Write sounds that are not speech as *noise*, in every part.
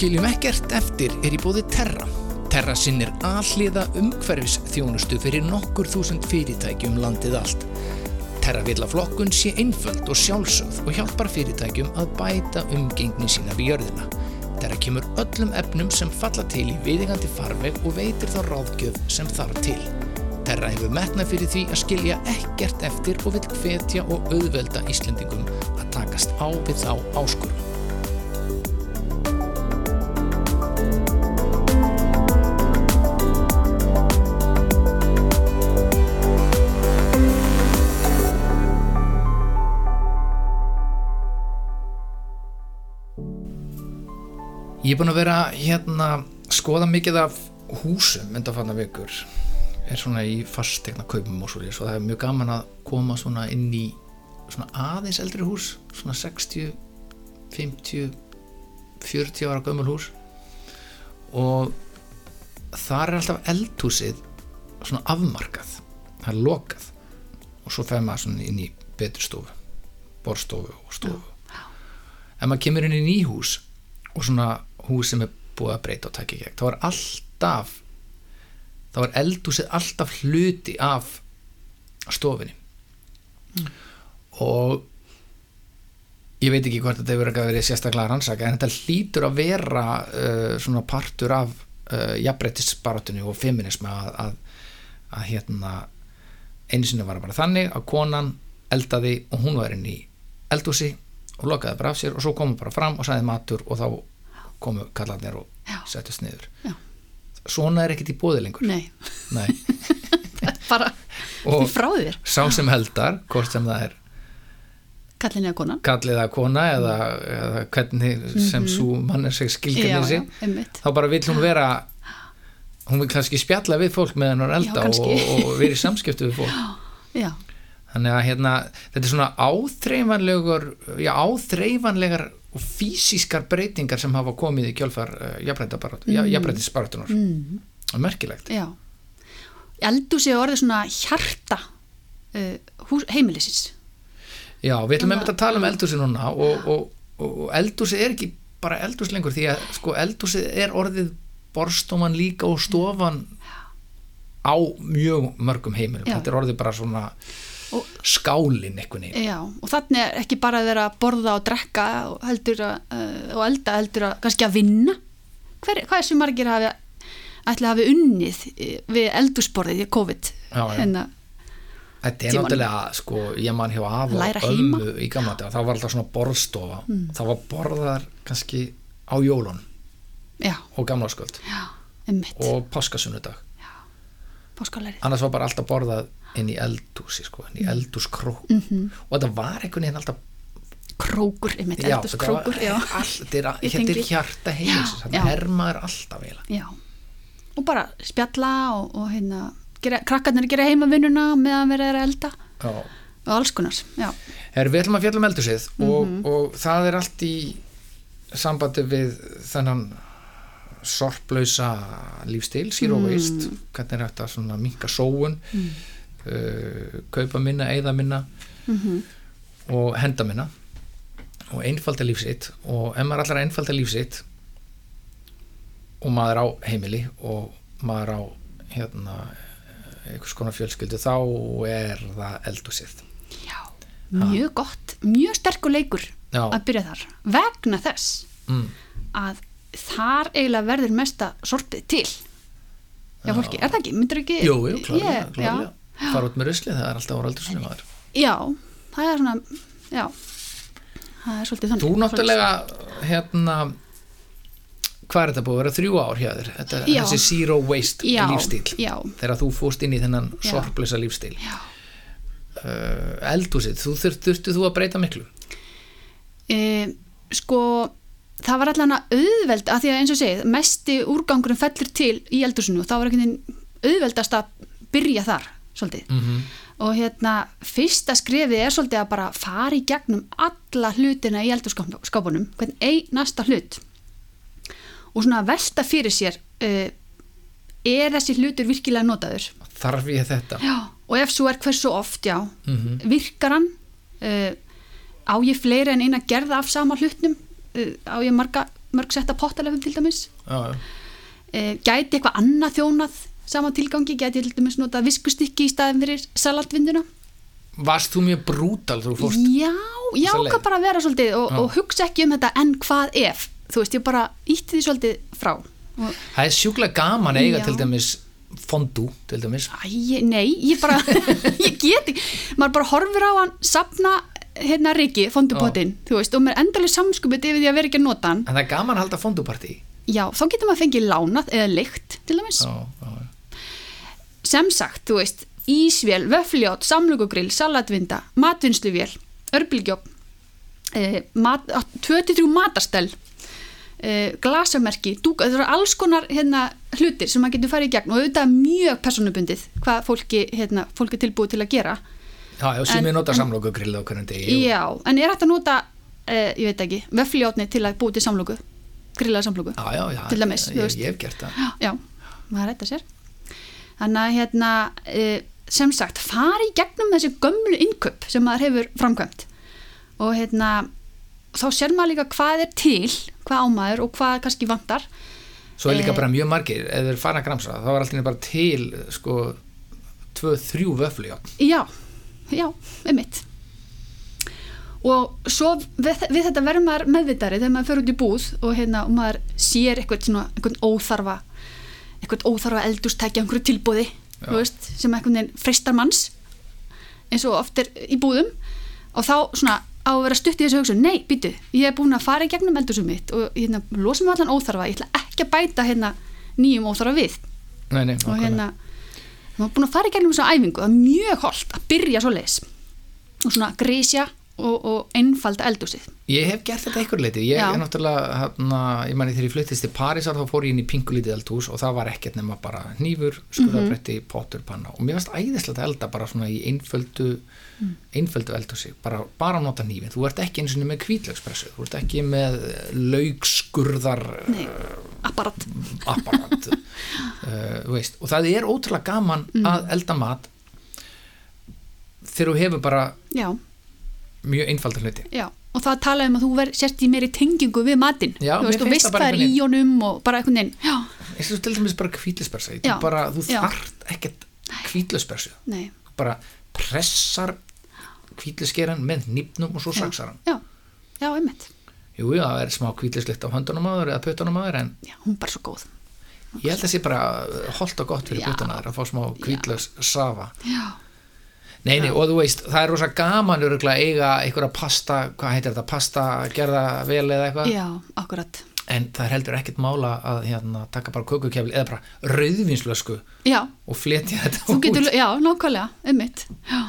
Skiljum ekkert eftir er í bóði Terra. Terra sinnir alliða umhverfis þjónustu fyrir nokkur þúsund fyrirtækjum landið allt. Terra vil að flokkun sé einföld og sjálfsögð og hjálpar fyrirtækjum að bæta umgengni sína við jörðina. Terra kemur öllum efnum sem falla til í viðingandi farveg og veitir þá ráðgjöf sem þarf til. Terra hefur metnað fyrir því að skilja ekkert eftir og vil hvetja og auðvelda Íslendingum að takast á við þá áskorum. Ég er búinn að vera hérna skoða mikið af húsum undanfanna vikur. Er svona í fastegna kaupum og svolítið og það er mjög gaman að koma svona inn í svona aðeins eldri hús svona 60, 50 40 ára gömul hús. Og þar er alltaf eldhúsið svona afmarkað það er lokað. Og svo fer maður svona inn í betri stofu borstofu og stofu. Ef maður kemur inn í nýhús og svona hús sem er búið að breyta og taka í gegn þá er alltaf þá er eldhúsið alltaf hluti af stofinni mm. og ég veit ekki hvort þetta hefur ekki verið sérstaklega rannsaka en þetta hlýtur að vera uh, svona partur af uh, jafnbreytisbaratunni og feminismi að, að, að hérna einu sinni var bara þannig að konan eldaði og hún var inn í eldhúsi og lokaði bara af sér og svo komum bara fram og sæði matur og þá komu kallarnir og settist niður. Já. svona er ekkert í bóði lengur. Nei, Nei. *laughs* bara Og- frá þér. sá sem heldar, hvort sem það er Kallin eða konan. kallið að kona eða, eða hvernig sem svo manneseg skilgjörni Mhm. Já, sig já, einmitt. þá bara vill hún vera hún vil kannski spjalla við fólk með hennar elda og, kannski. og vera í samskiptu við fólk. *gasps* Já, þannig að hérna, þetta er svona áþreifanlegur já, áþreifanlegar og fysískar breytingar sem hafa komið í kjölfar uh, jafnbreytisbaratunar mm. og merkilegt. Já. Eldúsi er orðið svona hjarta uh, heimilisins. Já, við ætlum Svona- einmitt að tala um eldhúsi núna og, og, og eldhúsi er ekki bara eldhús lengur því að sko eldhúsi er orðið borstóman líka og stofan á mjög mörgum heimilum. Já. þetta er orðið bara svona Og- skálin einhvern veginn. Já, og þannig er ekki bara að vera að borða og drekka og heldur að, uh, og elda heldur að kannski að vinna. Hver, hvað er sem margir hafi ætli hafi unnið eh, við eldúsborðið í COVID Já, já. hérna, Þetta er náttúrulega, sko, ég man hjá af og heima. í gamla dag, það var alltaf svona borðstofa, það var borðar kannski á jólun já, og gamla sköld og páskasunnudag, Páskalæri annars var bara alltaf borðað inn í eldhúsi, sko, inn í eldhúskró Mhm. og þetta var einhvern veginn alltaf Krókur, emmitt, já, eldúskrókur þetta er, Ég hjarta heimis, Já, þannig er maður alltaf eiginlega. Og bara spjalla og, og hérna gera, krakkarnir gera heimavinnuna meðan verið er að elda Já. og alls konar, já, Her, við ætlum að fjalla um eldhúsið og, Mhm. og það er allt í sambandi við þennan sorplausa lífstil, zero Mm. hvernig er þetta svona minka sóun uh, kaupa minna, eigða minna Mhm. og henda minna og einfalda lífsitt og ef maður allar einfalda lífsitt og maður á heimili og maður á hérna einhvers konar fjölskyldu þá er það eldhúsið já Mjög gott, mjög sterkur leikur Já. að byrja þar vegna þess mm. að þar eiginlega verður mesta sorpið til já, fólki, er það ekki? Myndir ekki? Jú, jú, klárlega, klárlega. Fara út með rusli, það er alltaf ára eldhúsinu maður. Já, já, það er svona já, það er svolítið þannig. Þú náttúrulega hérna hvað er þetta búið að vera þrjú ár hjá þér? Þetta, þessi zero waste Já, lífstíl já. þegar þú fórst inn í þennan sorplösa lífstíl uh, eldhúsið, þú þurft, þurftu þú að breyta miklu? E, sko það var allan að auðveld að því að eins og segið, mesti úrgangurinn fellur til í eldúsinu og þá var auðveldast að byrja þar svolítið mm -hmm. og hérna fyrsta skrefið er svolítið að bara fara í gegnum alla hlutina í eldursskápunum hvern einasta hlut og svona velta fyrir sér uh, er þessi hlutur virkilega notaður þarf ég þetta já. og ef svo er hversu oft já, Mhm. virkar hann uh, á ég fleiri en eina gerða af sama hlutnum uh, á ég marga mörg setta pottalefum til dæmis já, já. gæti eitthvað annað þjónað sama tilgangi, gæti til dæmis nota viskustykki í staðin fyrir salatvinduna Varst þú mjög brútal þú fórst? já, já, hvað bara að vera svolítið og, og hugsa ekki um þetta en hvað ef? Þú veist, ég bara ítti því svolítið frá. Og, Það er sjúklega gaman að eiga Já. til dæmis fondú, til dæmis. Æ, nei, ég bara *laughs* ég get ekki, maður bara horfir á hann sapna hérna Riki, fondupottin þú veist, og mér endalega samskupið yfir því að vera ekki að nota hann. En það er gaman að halda fondúpartí. Já, þá getur maður fengið lánað eða leikt til dæmis. Já, já, sem sagt, þú veist, ísvél, vöfljót, samlugugrill, salatvinda, matvinnsluvél, örbylgjók, eh, mat, 23 matarstell, eh, glasamerki, dúka, það eru alls konar hérna, hlutir sem maður getur farið í gegn og auðvitað mjög personubundið hvað fólki, hérna, fólki er tilbúið til að gera. já, já sem við nota samlokugrill á hverjum degi Já, en er hægt að nota, eh, ég veit ekki, vöfljótni til að búið til samlugu, grillaða samlugu. Já, já, já, Til dæmis, ég, ég hef gert það Já, maður rætta sér. Þannig að hérna, e, sem sagt, fari gegnum þessi gömlu inköp sem maður hefur framkvæmt og hérna, þá sér maður líka hvað er til, hvað ámaður og hvað kannski vantar. Svo er líka Eh. bara mjög margir, ef þeir fara að gramsa þá er alltaf bara til sko tvö, þrjú vöflu, já Já, einmitt. Og svo við, við þetta verður maður meðvitari þegar maður fer út í búð og, hérna, og maður sér eitthvað svona, eitthvað óþarfa, eitthvað óþarfa eldustækja, einhverju tilbúði, veist, sem eitthvað neginn freistar manns, eins og oft er í búðum. Og þá svona á að vera stutt í þessu hugsun, nei, býtu, ég er búin að fara í gegnum eldusum mitt og hérna, losa mig allan óþarfa, ég ætla ekki að bæta hérna nýjum óþarfa við. Nei, nei, og hérna maður er búin að fara í gegnum þessa æfingu það er mjög holdt að byrja svo leis og svona grísja og, og einfalda eldúsið Ég hef gert þetta einhver leiti, ég er náttúrulega hana, ég mani þegar ég fluttist til Parísar þá fór ég inn í pingulítið eldhús og það var ekkert nema bara hnífur, skurðabretti, pottur, panna. Og mér varst æðislega að elda bara svona í einföldu einföldu eldhúsi, bara, bara nota hnífin þú ert ekki eins og með kvítlaugspressu þú ert ekki með laugskurðar Nei, apparat. apparat. *laughs* Uh, og það er ótrúlega gaman Mm. að elda mat þegar þú hefur bara já, mjög einfaldar hluti. Já, og það talaði um að þú ver, sért í meiri tengingu við matinn. Þú veist, það hvað er í honum og bara veginn, já, eins og til dæmis bara kvítluspersa Já, þú, bara, þú þart ekkert þú bara pressar kvítluskeran með nýpnum og svo saksar hann. já, já, einmitt. Jú, já, það er smá kvítluslikt á höndunum aður eða puttunum aður en já, hún er bara svo góð. Ég held að sé bara holdt og gott fyrir puttun aður að fá smá kvítlus safa já, Nei, nei, og þú veist, það er rosa gaman örgulega að eiga einhverja pasta, hvað heitir þetta, pasta gerða vel eða eitthvað. Já, akkurat. En það er heldur ekkert mála að hérna, taka bara kökukefli eða bara rauðvinslösku já, og fletja þetta þú út. getur, já, nákvæmlega, einmitt. Já,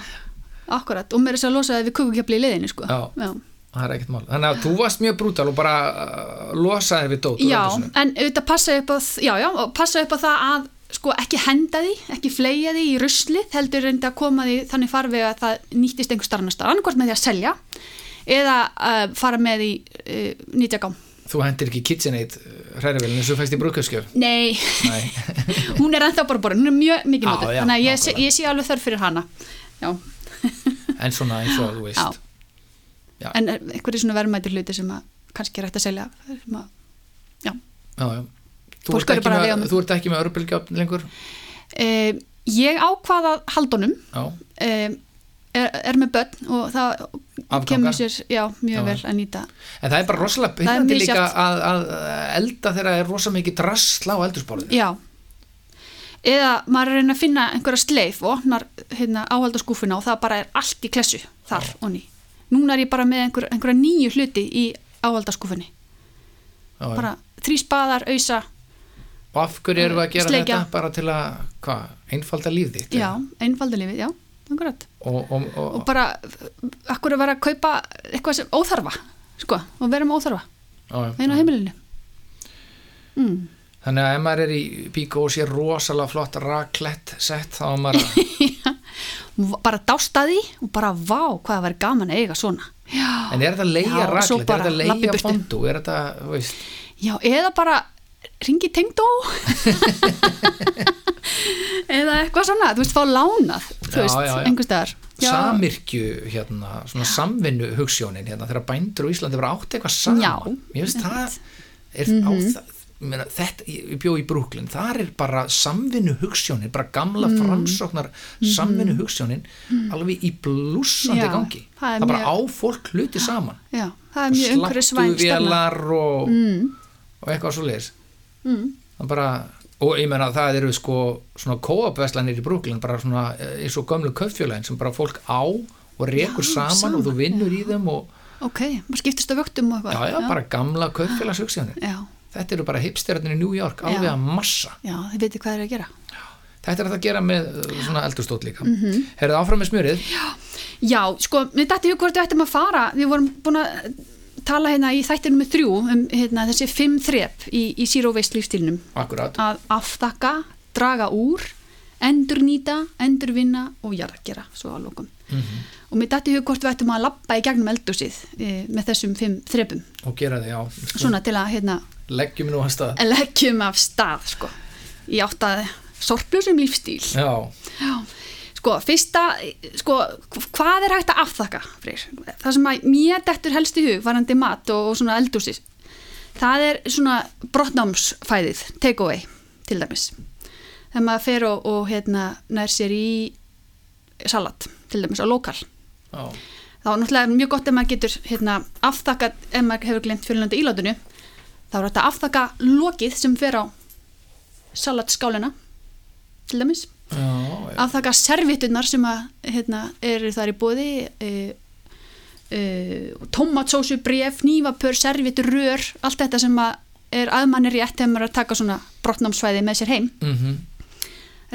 akkurat, og mér er þess að losa það við kukukjafli í liðinu, sko. Já. já. það er ekkert mála, þannig að þú varst mjög brútal og bara uh, losaði við dót Já, en auðvitað passa upp já, já, passa upp á það að sko ekki henda því, ekki fleia því í ruslið, heldur reyndi að koma því þannig farveg að það nýttist einhver starf annar annarkvort með því að selja eða uh, fara með því uh, nýtjagám. þú hendir ekki KitchenAid hrærivelin eins og þú fæst í brúðkjöfskjöf Nei, Nei, *laughs* hún er ennþá bara borin, hún er mjög mikið notuð, já, þannig að ég, ég sé alveg þörf fyrir hana. *laughs* En svona eins og þú veist Já. En einhverju svona verðmæti hluti sem að kannski er hægt að selja, sem að, já. já, já. Þú, ert ekki með, með- þú ert ekki með örbylgjöfn lengur? Uh, ég ákvaða haldunum já, um, er, er með börn og það Afganga. kemur sér já, mjög Já. vel að nýta. En það er bara rosalega misjafnt. líka að, að elda þegar það er rosa mikið drasla á eldurspólinu já. Eða maður er að reyna að finna einhverja sleif og opnar hérna, áhaldaskúfuna og það bara er allt í klessu þar og ný núna er ég bara með einhver, einhverja nýju hluti í áhaldaskúfunni já, já. bara þrý spaðar, auðsa og af hverju erum við að gera Sleikja. þetta? Bara til að, hvað, einfalda líf þitt já, einfaldalífið, já, akkurat. Og, og, og, og bara, akkur að vera að kaupa eitthvað sem óþarfa sko, og vera með óþarfa einu á heimilinu? Mm. þannig að ef maður er í píkó og sé rosalega flott raclette sett þá er maður að *laughs* bara dásta því og bara vá hvað það væri gaman að eiga svona. Já, En er þetta að leia raclette, er þetta að leia fondú, er þetta, veist, já eða bara ringi tengdó. *laughs* Eða eitthvað svona þú veist, fá lánað þú veist, einhver staðar. Samirkju, hérna, svona samvinnu hugsjónin, hérna, þegar bændur á Íslandi vera átt eitthvað saman. Mér finnst það, er á það meina, þetta, ég bjó í Brooklyn þar er bara samvinnu hugssjónin bara gamla Mm. framsóknar samvinnu hugssjónin alveg í blúsandi Já, gangi. það það bara mjög- á fólk hluti saman. já, það er mjög umhverfisvæn stefna. sláttuvélar og, mm, og eitthvað svo leiðis mm, það bara og ég meina það eru sko svona kóapveslanir í Brooklyn bara svona eh, eins og gömlu köffjölæðin sem bara fólk á og rekur Já, saman, og þú saman, vinnur í þeim og ok, maður skiptist á vöktum og já, eitthvað já, bara gamla köffjölagshugsjónir já, þetta eru bara hipsterarnir í New York alveg Já. að massa. Já, þið veitir hvað þeir eru að gera. Þetta er að gera með uh, svona eldurstótt líka. Mm. -hmm. Herðu áfram með smjörið. Já, sko, við dætti hug hvort við ættum að fara. Við vorum búin að tala hérna í þættinu með þrjú um hérna, þessi fimm þrep í, í zero waste lífstílnum akkurat, að aftakka, draga úr endurnýta, endurvinna og jarðgera, svo að lókum mm og mér dætti hug hvort við ættum að lappa í gegnum eldúsið e, með þessum fimm þrepum. Og gera þig á svona til að hérna, leggjum nú að stað. leggjum af stað sko. í átt að sorplusum lífstíl já, Já, sko, fyrsta, sko, hvað er hægt að afþakka, Freyr? Það sem að mér dettur helst í hug, varandi mat og, og svona eldúsis, það er svona brottnámsfæðið, take away, til dæmis. Þegar maður fer og, og hérna, nær sér í salat, til dæmis, á lokal. já, Þá er náttúrulega mjög gott ef maður getur hérna, afþakka, ef maður hefur glemt fyrirlöndu ílátinu, þá er þetta afþakka lokið sem fer á salatskálina, til dæmis já. Afþakka servitunar sem að, hérna, eru þar í bóði e, e, tomatsósu, bref, nývapör servitur, rör, allt þetta sem að er aðmanni rétt þegar maður er að taka svona brottnámsvæði með sér heim. Mm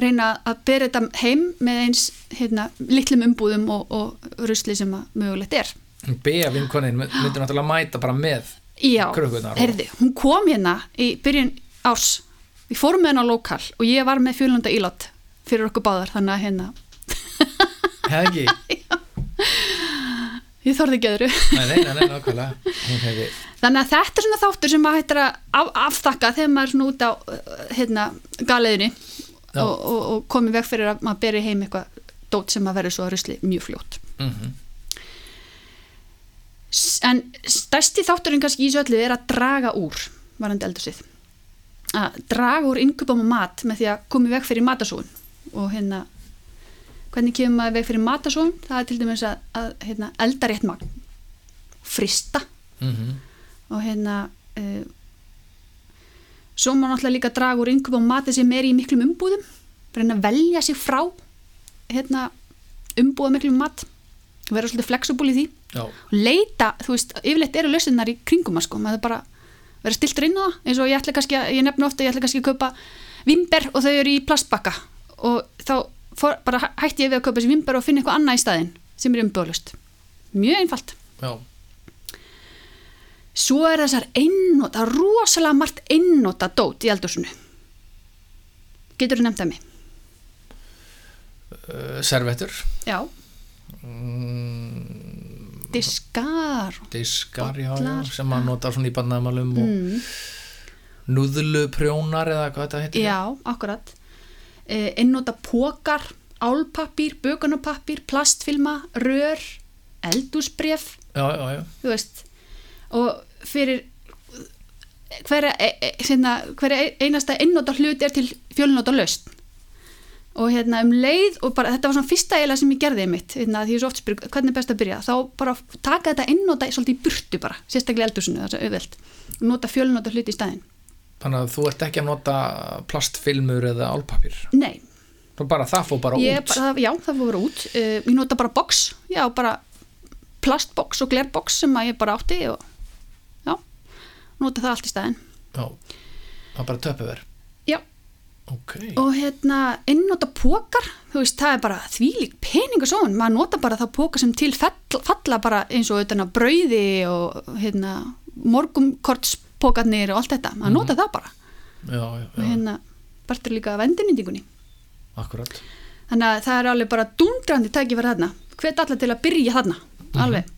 reyna að bera þetta heim með eins hérna, litlum umbúðum og, og rusli sem að mögulegt er. Bea vinkonin myndir náttúrulega mæta bara með Já, heyrði, hún kom hérna í byrjun árs. Við fórum með hennar á lokal og ég var með fjölunda ílát fyrir okkur báðar þannig að hérna. *laughs* Ekki, ég þorði ekki öðru. Nei, nei, nei, nei, nákvæmlega. Hún hefði, Þannig að þetta er svona þáttur sem maður hættir að af, afþakka þegar maður er svona út á uh, hérna, galiðinni Já. og, og, og komið veg fyrir að maður beri heim eitthvað dót sem að verður svo að rusli mjög fljótt. mm S- En stærsti þátturinn kannski í þessu öllu er að draga úr varandi eldursið. Að draga úr innkupum og mat með því að komið veg fyrir matasóun og hérna hvernig kemur maður veg fyrir matasóun? Það er til dæmis að, að hérna, elda rétt magn, frista mm og hérna uh, svo má náttúrulega líka draga úr innkaup og matið sem er í miklum umbúðum reyna að velja sig frá hérna umbúða miklum mat vera svolítið flexible í því. Já, og leita, þú veist, yfirleitt eru lausinnar í kringum að sko, maður bara vera stiltur inn á það, eins og ég ætla kannski að, ég nefna ofta ég ætla kannski að kaupa vimber og þau eru í plastbakka og þá for, bara hæ- hætti ég við að kaupa þessi vimber og finna eitthvað annað í staðinn sem er umbúðalust mjög einfalt já, Svo er þessar einnota, rosalega margt einnota dót í eldúsinu. Getur þú nefnt að mig? uh, servettur Já. mm, Diskar. diskar, já, já, sem maður notar svona í barnaðamálum og Mm. núðluprjónar eða hvað þetta heitir Já, akkurat. Eh, einnota pókar, álpappír, bökunapappír, plastfilma, rör, eldúsbref, já, já, já, þú veist. Og fyrir hverja, e, e, hérna, hverja einasta einnota hlut er til fjölnota laust. og hérna um leið og bara þetta var svona fyrsta eiginlega sem ég gerði mitt hérna, því ég svo oft spyrir hvernig er best að byrja þá bara taka þetta einnota svolítið í burtu bara sérstaklega í eldhúsinu, það er svo auðvelt nota fjölnota hluti í staðinn þannig að þú ert ekki að nota plastfilmur eða álpapir nei, Þú bara, það fór bara ég, út. bara, já það fór út. Uh, ég nota bara box, já bara plastbox og glerbox sem að ég bara átti og já, nota það allt í staðinn. Já, það er bara töpuver já, ok, og hérna einnota pókar, þú veist, það er bara þvílík peningur svo, maður nota bara það póka sem til fell, falla bara eins og þetta brauði og hérna morgumkortspókarnir og allt þetta, maður nota það bara. Já, já, og hérna partur líka af endurnýtingunni. Akkurat. Þannig að það er alveg bara dundrandi tækifæri þarna, hvet allar til að byrja þarna. Alveg.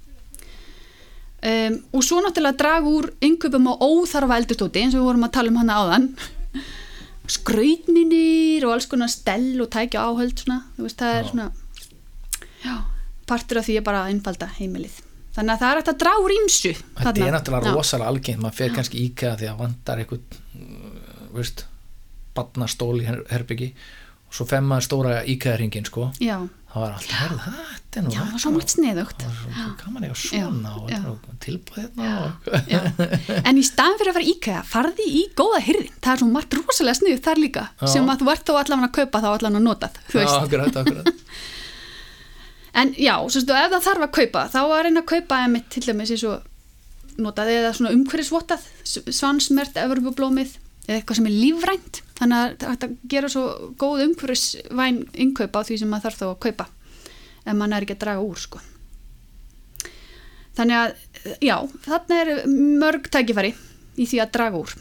Um, og svo náttúrulega draga úr yngöpum og óþarfa eldustóti eins og við vorum að tala um hana áðan. *laughs* Skrautminir og alls konar stell og tækja áhöld svona, þú veist, það er Já. svona já, partur af því er bara að einfalda heimilið þannig að það er hægt að draga úr ímsu Þetta er náttúrulega rosalega algengt, maður fer kannski íkæða því að vantar eitthvað, veist, badnastól í her- herbyggi og svo fer maður stóra íkæðaringin, sko, það var alltaf, herðu, þetta er nú það var svo margt sniðugt. Það svo gaman eiga svona og já. hérna og Já. en í staðan fyrir að fara í IKEA farði í góða hyrðin, það er svo margt rosalega sniðugt þar líka, Já. sem að þú ert þó allavega að kaupa þá allavega veist. akkurat, akkurat *laughs* en já, svo stu, ef það þarf að kaupa þá að reyna að kaupa emitt til dæmis eins og notað eða svona umhverfisvottað svansmert, evropublómið eða eitthvað sem er lífrænt. Þannig að þetta gera svo góð umhverfisvæn innkaupa á því sem maður þarf þá að kaupa ef mann er ekki að draga úr sko. þannig að já, þarna er mörg tækifæri í því að draga úr.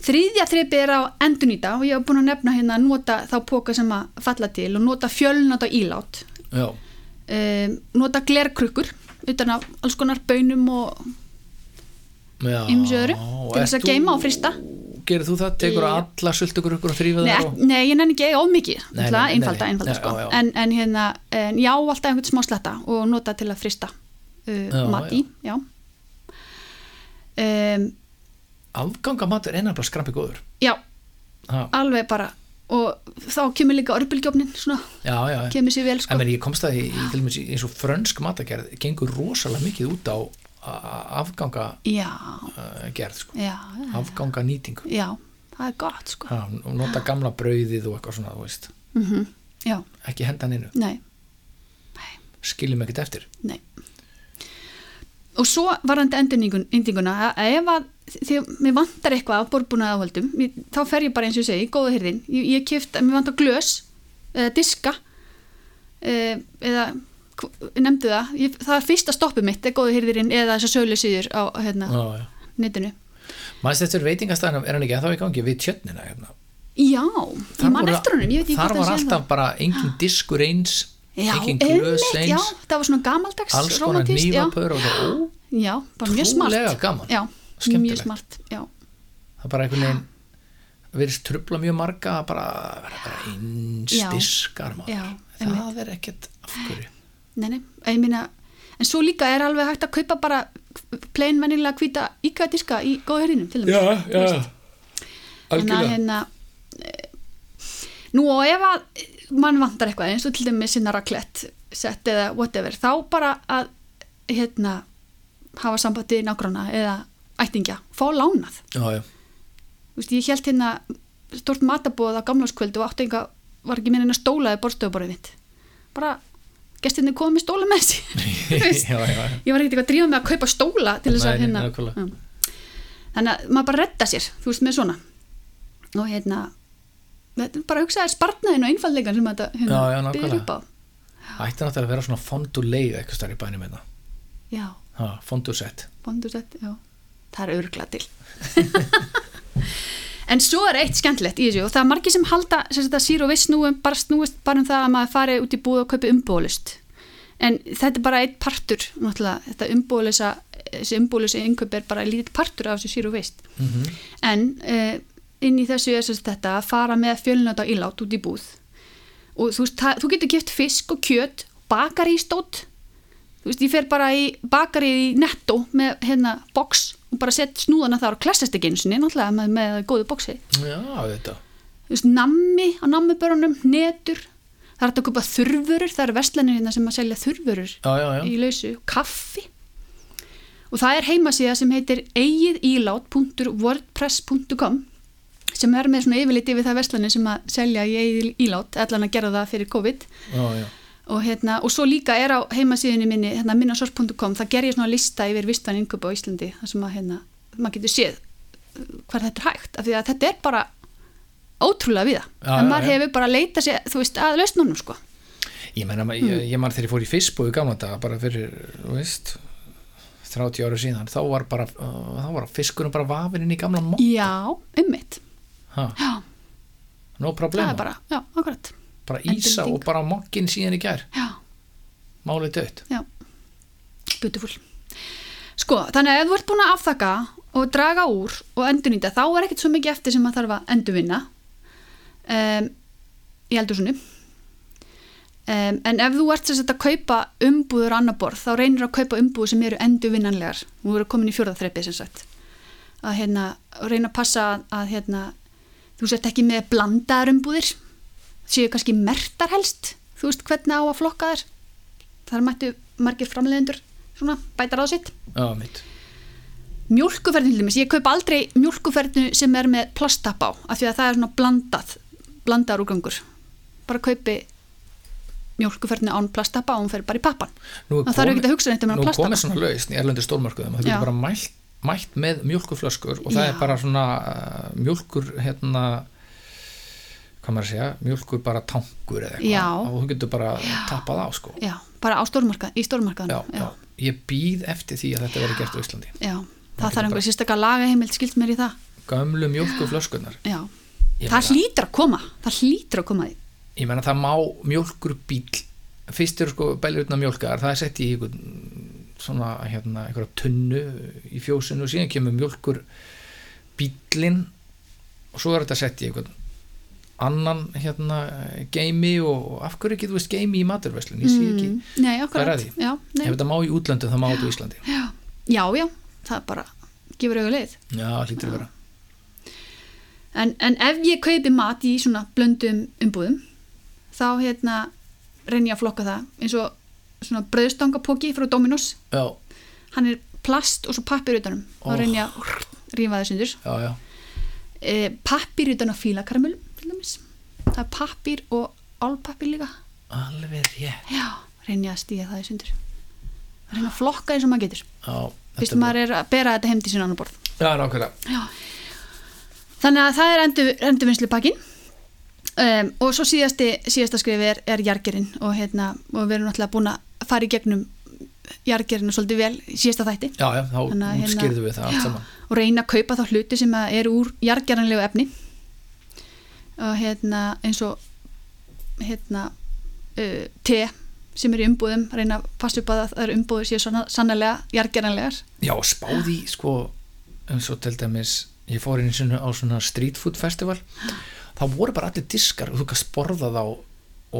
Þriðja þreipið er á endunýta og ég hef búin að nefna hérna að nota þá póka sem að falla til og nota fjölnota ílát. Já, um, nota glerkrukkur utan af alls konar bönum og já ymsu öðru til þess að geima og frista Gerir þú það? Tekur Já. alla sultugur ykkur og þrýfa ek- og... nei, ég nenni ekki of mikið einfalda, einfalda sko. já, já. En, en hérna, en já, alltaf einhvern smá sletta og nota til að frista uh, mat í. Um, Afgangamatur er nefnilega skrampi góður já, ha, alveg bara og þá kemur líka Já, já, já. kemur sér vel sko. En meni, ég komst að í- til dæmis í- eins og frönsk matagerð gengur rosalega mikið út á afgangagerð já, sko. já, afganga nýtingu já, það er gott sko. ha, og nota gamla brauðið og eitthvað svona mm já, ekki henda hann innu skiljum ekkert eftir. Nei. Og svo varandi endurnýtinguna að ef að því að mér vantar eitthvað af borbúnaði áhaldum þá fer ég bara eins og ég segi, góða hyrðin ég, ég kift, mér vantar glös eða diska eh, eða nefndu það. Ég, það er fyrsta stoppið mitt góða hyrðirinn eða þessar sölu síður á hérna, netinu. Mannst þetta veitingastæðanum, er hann ekki ennþá í gangi við tjötnina hérna? Já, ég Þar man voru- eftir honum ég Þar var alltaf bara engin *gasps* diskur eins Já, engin glös einmitt, já, eins það var svona gamaldags alls konar nývapör og það, ó, Já, bara mjög smart. Trúlega gaman. Já, mjög smart Já, það er bara einhvern veginn verðist trubla mjög marga að bara vera bara eins Já. diskar maður. Já, það er ekkert af hverju. Nei, nei, ég meina en svo líka er alveg hægt að kaupa bara plain venjulega hvíta íkvæða diska í góðhörðinum til dæmis já, já. Þannig að hérna eh, nú og ef að mann vantar eitthvað eins og til dæmis sinna raclette sett eða whatever, þá bara að hérna hafa sambandi nágrana eða ættingja fá lánað já, já. Þú veist, ég held hérna stort matabóð á gamláskvöldu og átti enga var ekki minna stólaði borðstofuborðið mitt bara gestinni komið stóla með *laughs* veist, já, ég var ekkert eitthvað að drífa með að kaupa stóla til þess að hérna. Já. þannig að maður bara redda sér þú veist með svona og hérna bara að hugsa þér spartnaðin og einfallegan sem þetta hérna, nákvæmlega. upp á. Ætti náttúrulega að vera svona fonduleið eitthvað starf í bænum hérna. Já, ha, fondusett bondusett, já. Það er örgla til. *laughs* En svo er eitt skemmtilegt í þessu og það er margir sem halda að sír og viss snúum bara snúist bara um það að maður fari út í búð og kaupi umbúðlust en þetta er bara eitt partur náttúrulega, þetta umbúðlösa þessi umbúðlösa innkaup er bara lítið partur af þessu sír og vist mm -hmm. en uh, inn í þessu er sagt þetta að fara með fjölnöta ílát út í búð. Og þú, veist, þú getur gift fisk og kjöt bakari í stótt þú veist, ég fer bara í bakari í netto með hérna box og bara sett snúðana þar og klassast ekki eins og náttúrulega með, með góðu boxi. Já, þetta. Þú veist, nammi á nammibörunum, netur. Það er að kupa þurfurur, það eru verslanir hérna sem að selja þurfurur já, já, já, í lausu, kaffi. Og það er heimasíða sem heitir eigidílát.wordpress.com sem er með svona yfirleitt yfir það verslanir sem að selja í eigið ílát allan að gera það fyrir COVID. Já, já. og, hérna, og svo líka er á heimasíðinni minni hérna, minnasors.com, það ger ég svona lista yfir vistan inköp á Íslandi þar sem að hérna, maður getur séð uh, hvað þetta er hægt, af því að þetta er bara ótrúlega við það, Já, en maður hefur bara leitað sér, þú veist, að lausnunum sko. Ég menna, Mm. ég, ég man þegar ég fór í fyrstbúi gamla daga bara fyrir, þú veist 30 ára síðan, þá var bara uh, þá var fiskurinn bara vafinn inn í gamla mokk Já, ummitt, já, no það problema, er bara, já, akkurat. Bara ísa og bara mokkin síðan í gær. Já, málið dött já, beautiful. Sko, þannig að ef þú ert búin að afþaka og draga úr og endurnýta þá er ekkert svo mikið eftir sem maður þarf að endurvinna. Um, í eldursunni Um, en ef þú ert að kaupa umbúður annar borð, þá reynir að kaupa umbúður sem eru endurvinnanlegar. Nú eru komin í fjórðaþreipið sem sagt. Að hérna, reyna að passa að hérna, þú sért ekki með blandaðar umbúðir, séu kannski mertar helst, þú veist hvernig á að flokka þær. Þar mættu margir framleiðendur svona bæta ráð sitt. Já, mitt. Mjólkuferðin til dæmis, ég kaup aldrei mjólkuferðinu sem er með plastapp á, af því að það er svona blandað, blandaðar úrgangur. Bara kaupi mjólkuferðinu án plastappa og hún fer bara í pappan. Nú er Það þarf komi- ekki að hugsa neitt um Nú hennar er komið svona lausn í erlendur stórmarkuðum það Já. getur bara mælt, mælt með mjölkuflöskur og það Já. er bara svona uh, mjölkur hérna hvað maður að segja, mjölkur bara tankur eða eitthvað og þú getur bara tappað á sko Já, bara á stórmarkað, í stórmarkaðan. já, já. ég býð eftir því að þetta verði gert á Íslandi Já, getur það þarf bara- einhver sérstaklega lagaheimild skilt mér í það. gömlu mjölkuflöskunar Já, Ég það hlýtur að koma, það hlýtur að koma því. ég menna það má mjölkur bíl fyrst eru sko bælirutna mjölkar það er sett í einhvern svona hérna einhverja tunnu í fjósinu og síðan kemur mjölkur bílinn og svo er þetta sett í einhvern annan hérna geimi og af hverju getur veist geimi í maturverslun ég sé ekki, Mm, Nei, Hvað er að því? Já, ef þetta má í útlöndu það má þetta á Íslandi. Já, já, já, það bara gefur auðvitað leið. já, hlýtur að vera. En, en ef ég kaupi mat í svona blöndum umbúðum, þá hérna reyni ég að flokka það eins og svona bröðstangapóki frá Dominos, já, hann er plast og svo pappir utanum. Oh. Þá reyni ég að rífa það sundur. já, já, e, pappir utan á fílakaramölu til dæmis. Það er pappir og álpappir líka. Alveg rétt. Já, reyni að stíða það í sundur. Reyni að flokka eins og maður getur. Já, fyrst maður er að bera þetta heim til sín annar borð. Já, nákvæmlega. Já. þannig að það er endur, endurvinnslu pakkin um, og svo síðasti, síðasta skrifi er, er jargerinn og, hérna, og við erum náttúrulega búin að fara í gegnum jargerinu svolítið vel síðasta þætti. Já, já, þá hérna- útskýrðu við það allt saman. og reyna að kaupa þá hluti sem eru úr jargeranlegu efni. Og hérna eins og hérna uh, te sem eru í umbúðum reyna að passa upp að það eru umbúður séu sanna- sannarlega jargeranlegar Já, spáði sko eins og til dæmis ég fór inn í svona, á svona street food festival þá voru bara allir diskar og þú kannst borða þá og,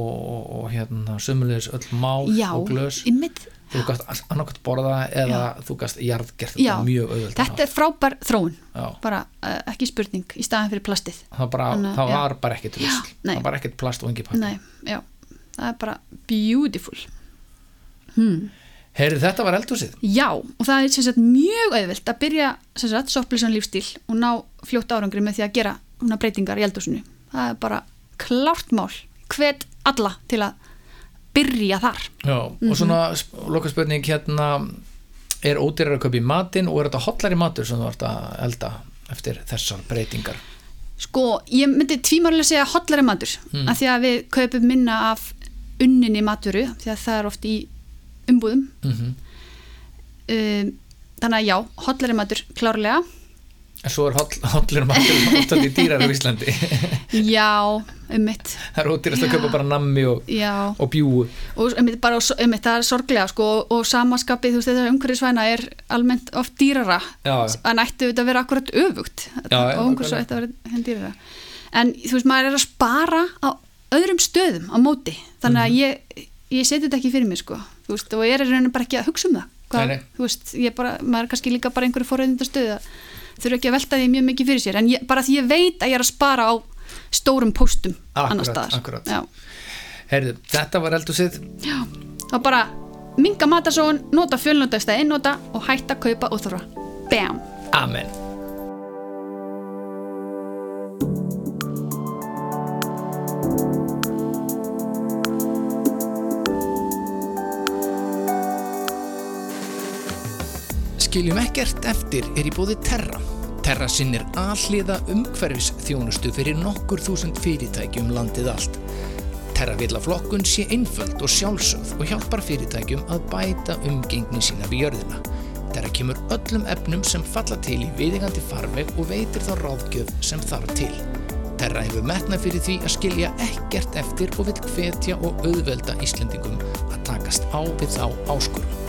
og, og hérna sömulegis öll mál já, og glös. einmitt, þú kannst annarkvæmt borða eða þú kannst jarðgert Já. þetta mjög auðvöld þetta er frábær þróun. Já, bara uh, ekki spurning í staðan fyrir plastið. Það, bara, Þannig að- það já. var bara ekkert rusl. það var ekkert plast og engi pakki já, það er bara beautiful. Hmm. Heyri, þetta var eldhúsið. Já, og það er sagt mjög auðvilt að byrja sem sagt sopplisan lífstíl og ná fljótt árangri með því að gera húnna breytingar í eldhúsinu. Það er bara klárt mál. Hvet alla til að byrja þar. Já, Mhm. og svona loka spurning hérna er ódýrar að kaupa í matinn og er þetta hotlari matur sem þú ert að elda eftir þessar breytingar Sko, ég myndi tvímálega segja hollari matur Mm. af því að við kaupum minna af unninni maturu því að það er oft í umbúðum. mm Um, þannig að já, hollari matur klárlega. En svo er holl, hollur matur *laughs* hotlari dýrar á Íslandi. *laughs* Já, um mitt. Það er ódýrast að kaupa bara nammi og, og bjúu og einmitt, bara, einmitt, það er sorglega sko, og, og samaskapið, þú veist, þetta umhverfisvæna er almennt oft dýrara. Já, en ætti þetta að vera akkurat öfugt? Já, og umhverfis nákvæmlega. ætti að vera henn dýrara. En þú veist, maður er að spara á öðrum stöðum á móti. Þannig að ég, ég seti þetta ekki fyrir mig sko, þú veist, og ég er í rauninu bara ekki að hugsa um það. Hvað, Nei, nei. þú veist, bara, maður er kannski líka bara einhverju forröðinda stöðu að þurfa ekki að velta því mjög mikið fyrir sér en ég, bara því ég veit að ég er að spara á stórum póstum annar staðar. Heyrðu, þetta var eldhúsið Já, þá bara minga matasóun, nota fjölnóta í stað einnóta og hætta að kaupa óþóra. Bam! Amen Skiljum ekkert eftir er í bóði Terra. Terra sinnir alliða umhverfis þjónustu fyrir nokkur þúsund fyrirtækjum landið allt. Terra vill að flokkun sé einföld og sjálfsögð og hjálpar fyrirtækjum að bæta umgengni sína við jörðina. Terra kemur öllum efnum sem falla til í viðingandi farveg og veitir þá ráðgjöf sem þarf til. Terra hefur metnað fyrir því að skilja ekkert eftir og vill hvetja og auðvelda Íslendingum að takast á við þá áskurum.